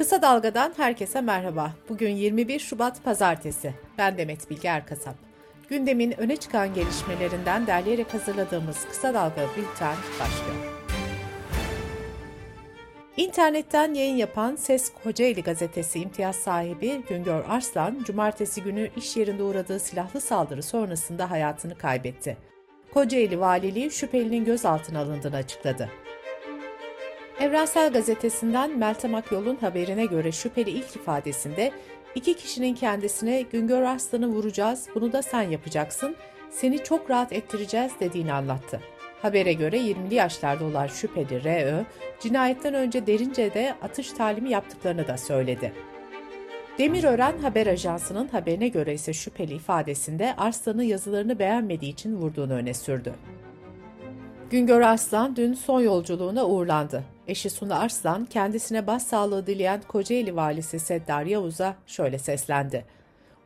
Kısa Dalga'dan herkese merhaba. Bugün 21 Şubat Pazartesi. Ben Demet Bilge Erkasap. Gündemin öne çıkan gelişmelerinden derleyerek hazırladığımız Kısa Dalga Bülten başlıyor. İnternetten yayın yapan Ses Kocaeli gazetesi imtiyaz sahibi Güngör Arslan, cumartesi günü iş yerinde uğradığı silahlı saldırı sonrasında hayatını kaybetti. Kocaeli Valiliği şüphelinin gözaltına alındığını açıkladı. Evrensel Gazetesi'nden Meltem Akyol'un haberine göre şüpheli ilk ifadesinde iki kişinin kendisine Güngör Arslan'ı vuracağız, bunu da sen yapacaksın, seni çok rahat ettireceğiz dediğini anlattı. Habere göre 20'li yaşlarda olan şüpheli R.Ö, cinayetten önce Derince'de atış talimi yaptıklarını da söyledi. Demirören Haber Ajansı'nın haberine göre ise şüpheli ifadesinde Arslan'ın yazılarını beğenmediği için vurduğunu öne sürdü. Güngör Arslan dün son yolculuğuna uğurlandı. Eşi Suna Arslan kendisine başsağlığı dileyen Kocaeli valisi Seddar Yavuz'a şöyle seslendi.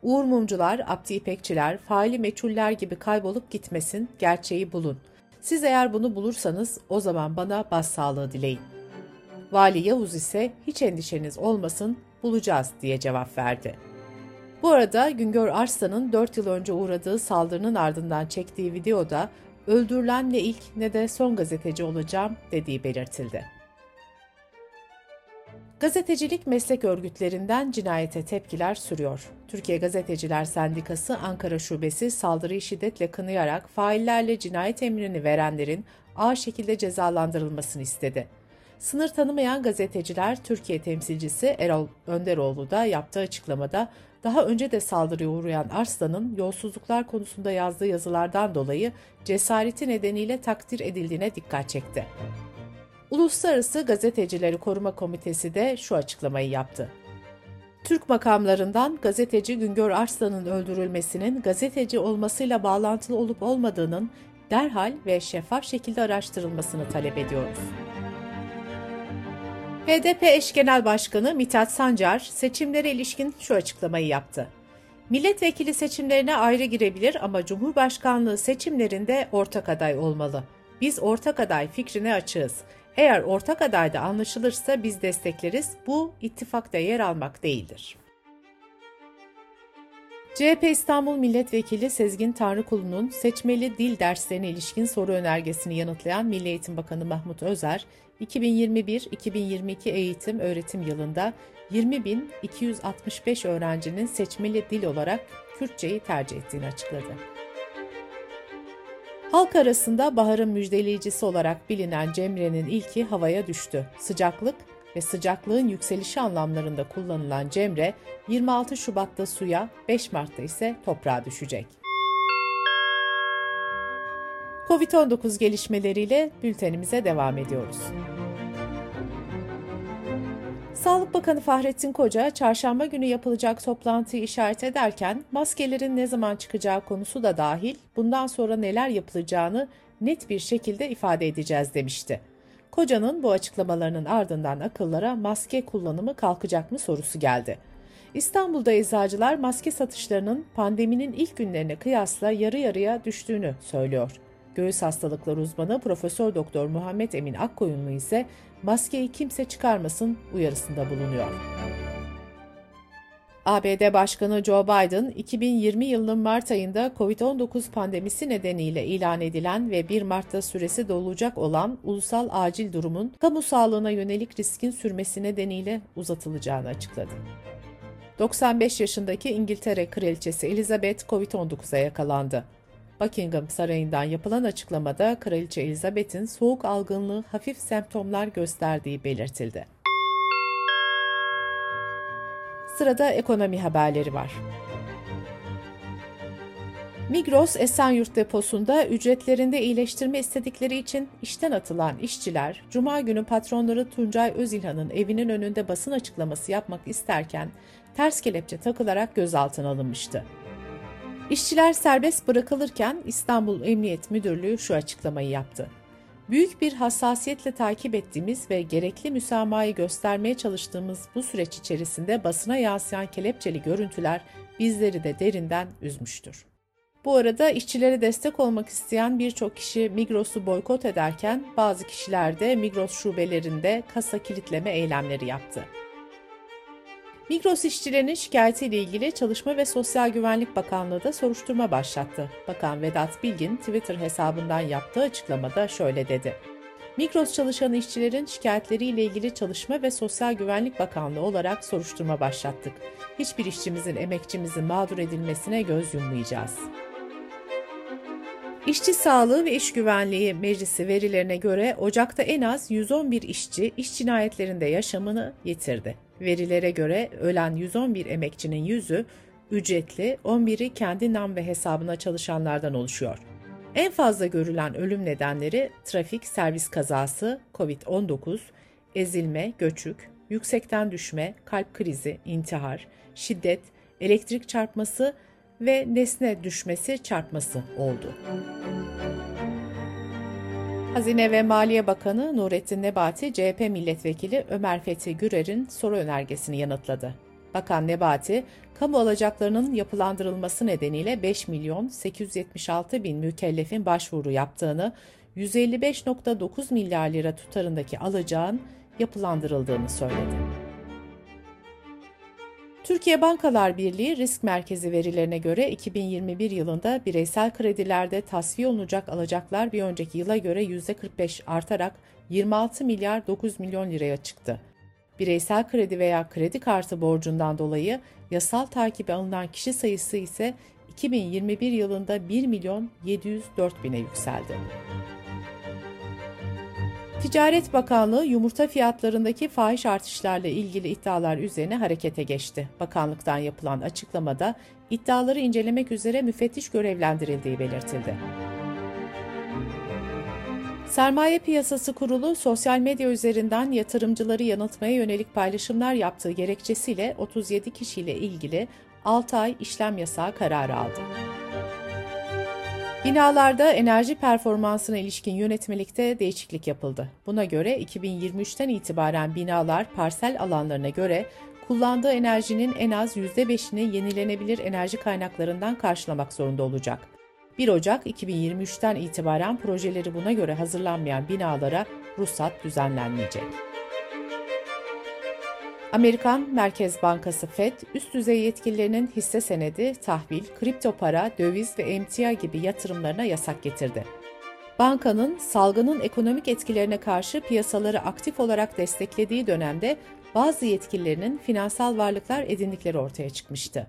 Uğur mumcular, Abdi İpekçiler, faili meçhuller gibi kaybolup gitmesin, gerçeği bulun. Siz eğer bunu bulursanız o zaman bana başsağlığı dileyin. Vali Yavuz ise hiç endişeniz olmasın, bulacağız diye cevap verdi. Bu arada Güngör Arslan'ın 4 yıl önce uğradığı saldırının ardından çektiği videoda öldürülen ne ilk ne de son gazeteci olacağım dediği belirtildi. Gazetecilik meslek örgütlerinden cinayete tepkiler sürüyor. Türkiye Gazeteciler Sendikası Ankara Şubesi saldırıyı şiddetle kınayarak faillerle cinayet emrini verenlerin ağır şekilde cezalandırılmasını istedi. Sınır tanımayan gazeteciler Türkiye temsilcisi Erol Önderoğlu da yaptığı açıklamada daha önce de saldırıya uğrayan Arslan'ın yolsuzluklar konusunda yazdığı yazılardan dolayı cesareti nedeniyle takdir edildiğine dikkat çekti. Uluslararası Gazetecileri Koruma Komitesi de şu açıklamayı yaptı. Türk makamlarından gazeteci Güngör Arslan'ın öldürülmesinin gazeteci olmasıyla bağlantılı olup olmadığının derhal ve şeffaf şekilde araştırılmasını talep ediyoruz. HDP eş genel başkanı Mithat Sancar seçimlere ilişkin şu açıklamayı yaptı. Milletvekili seçimlerine ayrı girebilir ama Cumhurbaşkanlığı seçimlerinde ortak aday olmalı. Biz ortak aday fikrine açığız. Eğer ortak adayda anlaşılırsa biz destekleriz. Bu ittifakta yer almak değildir. CHP İstanbul Milletvekili Sezgin Tanrıkulu'nun seçmeli dil derslerine ilişkin soru önergesini yanıtlayan Milli Eğitim Bakanı Mahmut Özer, 2021-2022 eğitim öğretim yılında 20.265 öğrencinin seçmeli dil olarak Kürtçeyi tercih ettiğini açıkladı. Halk arasında baharın müjdeleyicisi olarak bilinen Cemre'nin ilki havaya düştü. Sıcaklık ve sıcaklığın yükselişi anlamlarında kullanılan Cemre, 26 Şubat'ta suya, 5 Mart'ta ise toprağa düşecek. Covid-19 gelişmeleriyle bültenimize devam ediyoruz. Sağlık Bakanı Fahrettin Koca, çarşamba günü yapılacak toplantıyı işaret ederken maskelerin ne zaman çıkacağı konusu da dahil bundan sonra neler yapılacağını net bir şekilde ifade edeceğiz demişti. Koca'nın bu açıklamalarının ardından akıllara maske kullanımı kalkacak mı sorusu geldi. İstanbul'da eczacılar maske satışlarının pandeminin ilk günlerine kıyasla yarı yarıya düştüğünü söylüyor. Göğüs hastalıkları uzmanı Profesör Doktor Muhammed Emin Akkoyunlu ise maskeyi kimse çıkarmasın uyarısında bulunuyor. ABD Başkanı Joe Biden, 2020 yılının Mart ayında COVID-19 pandemisi nedeniyle ilan edilen ve 1 Mart'ta süresi dolacak olan ulusal acil durumun kamu sağlığına yönelik riskin sürmesi nedeniyle uzatılacağını açıkladı. 95 yaşındaki İngiltere Kraliçesi Elizabeth COVID-19'a yakalandı. Buckingham Sarayı'ndan yapılan açıklamada Kraliçe Elizabeth'in soğuk algınlığı hafif semptomlar gösterdiği belirtildi. Sırada ekonomi haberleri var. Migros Esenyurt deposunda ücretlerinde iyileştirme istedikleri için işten atılan işçiler, Cuma günü patronları Tuncay Özilhan'ın evinin önünde basın açıklaması yapmak isterken ters kelepçe takılarak gözaltına alınmıştı. İşçiler serbest bırakılırken İstanbul Emniyet Müdürlüğü şu açıklamayı yaptı. Büyük bir hassasiyetle takip ettiğimiz ve gerekli müsamahayı göstermeye çalıştığımız bu süreç içerisinde basına yansıyan kelepçeli görüntüler bizleri de derinden üzmüştür. Bu arada işçilere destek olmak isteyen birçok kişi Migros'u boykot ederken bazı kişiler de Migros şubelerinde kasa kilitleme eylemleri yaptı. Migros işçilerinin şikayetiyle ilgili Çalışma ve Sosyal Güvenlik Bakanlığı da soruşturma başlattı. Bakan Vedat Bilgin Twitter hesabından yaptığı açıklamada şöyle dedi. Migros çalışan işçilerin şikayetleriyle ilgili Çalışma ve Sosyal Güvenlik Bakanlığı olarak soruşturma başlattık. Hiçbir işçimizin, emekçimizin mağdur edilmesine göz yummayacağız. İşçi Sağlığı ve İş Güvenliği Meclisi verilerine göre Ocak'ta en az 111 işçi iş cinayetlerinde yaşamını yitirdi. Verilere göre ölen 111 emekçinin yüzü ücretli, 11'i kendi nam ve hesabına çalışanlardan oluşuyor. En fazla görülen ölüm nedenleri trafik, servis kazası, COVID-19, ezilme, göçük, yüksekten düşme, kalp krizi, intihar, şiddet, elektrik çarpması ve nesne düşmesi çarpması oldu. Hazine ve Maliye Bakanı Nurettin Nebati, CHP milletvekili Ömer Fethi Gürer'in soru önergesini yanıtladı. Bakan Nebati, kamu alacaklarının yapılandırılması nedeniyle 5 milyon 876 bin mükellefin başvuru yaptığını, 155.9 milyar lira tutarındaki alacağın yapılandırıldığını söyledi. Türkiye Bankalar Birliği Risk Merkezi verilerine göre 2021 yılında bireysel kredilerde tasfiye olunacak alacaklar bir önceki yıla göre %45 artarak 26 milyar 9 milyon liraya çıktı. Bireysel kredi veya kredi kartı borcundan dolayı yasal takibi alınan kişi sayısı ise 2021 yılında 1 milyon 704 bine yükseldi. Ticaret Bakanlığı yumurta fiyatlarındaki fahiş artışlarla ilgili iddialar üzerine harekete geçti. Bakanlıktan yapılan açıklamada iddiaları incelemek üzere müfettiş görevlendirildiği belirtildi. Sermaye Piyasası Kurulu sosyal medya üzerinden yatırımcıları yanıltmaya yönelik paylaşımlar yaptığı gerekçesiyle 37 kişiyle ilgili 6 ay işlem yasağı kararı aldı. Binalarda enerji performansına ilişkin yönetmelikte değişiklik yapıldı. Buna göre 2023'ten itibaren binalar parsel alanlarına göre kullandığı enerjinin en az %5'ini yenilenebilir enerji kaynaklarından karşılamak zorunda olacak. 1 Ocak 2023'ten itibaren projeleri buna göre hazırlanmayan binalara ruhsat düzenlenmeyecek. Amerikan Merkez Bankası Fed, üst düzey yetkililerinin hisse senedi, tahvil, kripto para, döviz ve emtia gibi yatırımlarına yasak getirdi. Bankanın salgının ekonomik etkilerine karşı piyasaları aktif olarak desteklediği dönemde bazı yetkililerinin finansal varlıklar edindikleri ortaya çıkmıştı.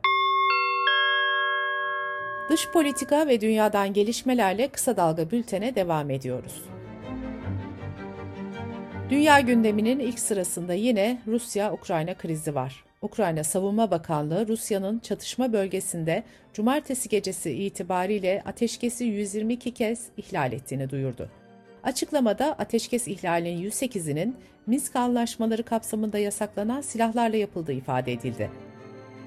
Dış politika ve dünyadan gelişmelerle kısa dalga bültene devam ediyoruz. Dünya gündeminin ilk sırasında yine Rusya-Ukrayna krizi var. Ukrayna Savunma Bakanlığı Rusya'nın çatışma bölgesinde cumartesi gecesi itibariyle ateşkesi 122 kez ihlal ettiğini duyurdu. Açıklamada ateşkes ihlalinin 108'inin Minsk anlaşmaları kapsamında yasaklanan silahlarla yapıldığı ifade edildi.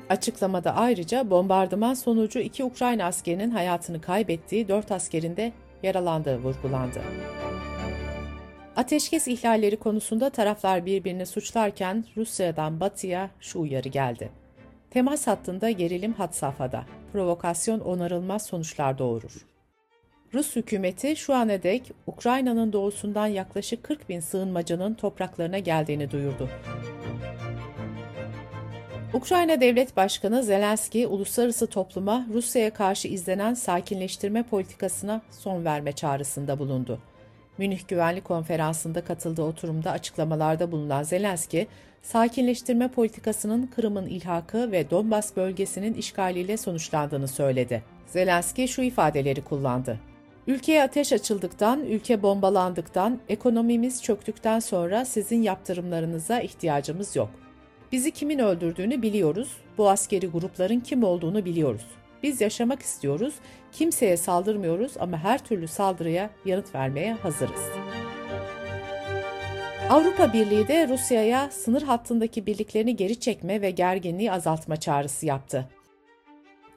Açıklamada ayrıca bombardıman sonucu iki Ukrayna askerinin hayatını kaybettiği, dört askerin de yaralandığı vurgulandı. Ateşkes ihlalleri konusunda taraflar birbirini suçlarken Rusya'dan batıya şu uyarı geldi. Temas hattında gerilim hat safhada. Provokasyon onarılmaz sonuçlar doğurur. Rus hükümeti şu ana dek Ukrayna'nın doğusundan yaklaşık 40 bin sığınmacının topraklarına geldiğini duyurdu. Ukrayna Devlet Başkanı Zelenski, uluslararası topluma Rusya'ya karşı izlenen sakinleştirme politikasına son verme çağrısında bulundu. Münih Güvenlik Konferansı'nda katıldığı oturumda açıklamalarda bulunan Zelenski, sakinleştirme politikasının Kırım'ın ilhakı ve Donbas bölgesinin işgaliyle sonuçlandığını söyledi. Zelenski şu ifadeleri kullandı. Ülkeye ateş açıldıktan, ülke bombalandıktan, ekonomimiz çöktükten sonra sizin yaptırımlarınıza ihtiyacımız yok. Bizi kimin öldürdüğünü biliyoruz, bu askeri grupların kim olduğunu biliyoruz. Biz yaşamak istiyoruz, kimseye saldırmıyoruz ama her türlü saldırıya yanıt vermeye hazırız. Avrupa Birliği de Rusya'ya sınır hattındaki birliklerini geri çekme ve gerginliği azaltma çağrısı yaptı.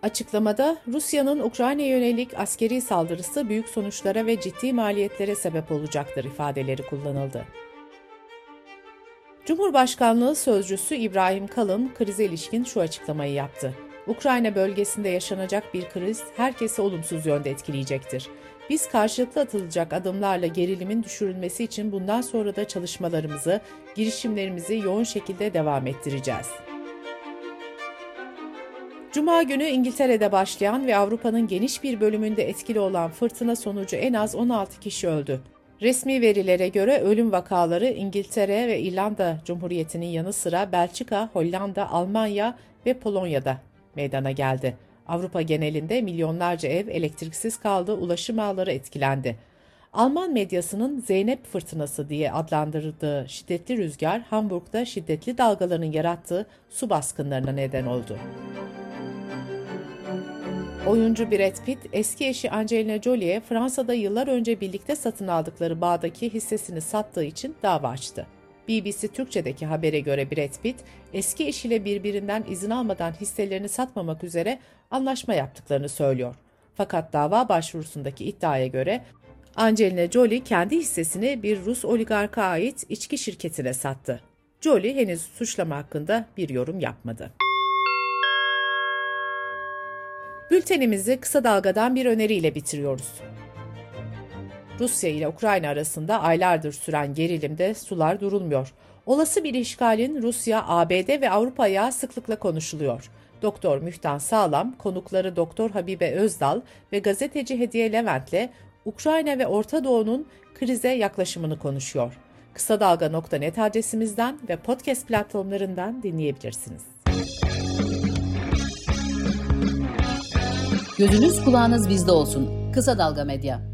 Açıklamada Rusya'nın Ukrayna'ya yönelik askeri saldırısı büyük sonuçlara ve ciddi maliyetlere sebep olacaktır ifadeleri kullanıldı. Cumhurbaşkanlığı sözcüsü İbrahim Kalın krize ilişkin şu açıklamayı yaptı. Ukrayna bölgesinde yaşanacak bir kriz herkesi olumsuz yönde etkileyecektir. Biz karşılıklı atılacak adımlarla gerilimin düşürülmesi için bundan sonra da çalışmalarımızı, girişimlerimizi yoğun şekilde devam ettireceğiz. Cuma günü İngiltere'de başlayan ve Avrupa'nın geniş bir bölümünde etkili olan fırtına sonucu en az 16 kişi öldü. Resmi verilere göre ölüm vakaları İngiltere ve İrlanda Cumhuriyeti'nin yanı sıra Belçika, Hollanda, Almanya ve Polonya'da meydana geldi. Avrupa genelinde milyonlarca ev elektriksiz kaldı, ulaşım ağları etkilendi. Alman medyasının Zeynep fırtınası diye adlandırdığı şiddetli rüzgar Hamburg'da şiddetli dalgaların yarattığı su baskınlarına neden oldu. Oyuncu Brad Pitt, eski eşi Angelina Jolie'ye Fransa'da yıllar önce birlikte satın aldıkları bağdaki hissesini sattığı için dava açtı. BBC Türkçe'deki habere göre Brad Pitt, eski eşiyle birbirinden izin almadan hisselerini satmamak üzere anlaşma yaptıklarını söylüyor. Fakat dava başvurusundaki iddiaya göre Angelina Jolie kendi hissesini bir Rus oligarka ait içki şirketine sattı. Jolie henüz suçlama hakkında bir yorum yapmadı. Bültenimizi kısa dalgadan bir öneriyle bitiriyoruz. Rusya ile Ukrayna arasında aylardır süren gerilimde sular durulmuyor. Olası bir işgalin Rusya, ABD ve Avrupa'ya sıklıkla konuşuluyor. Doktor Mühtan Sağlam, konukları Doktor Habibe Özdal ve gazeteci Hediye Levent'le Ukrayna ve Orta Doğu'nun krize yaklaşımını konuşuyor. Kısa Dalga.net adresimizden ve podcast platformlarından dinleyebilirsiniz. Gözünüz kulağınız bizde olsun. Kısa Dalga Medya.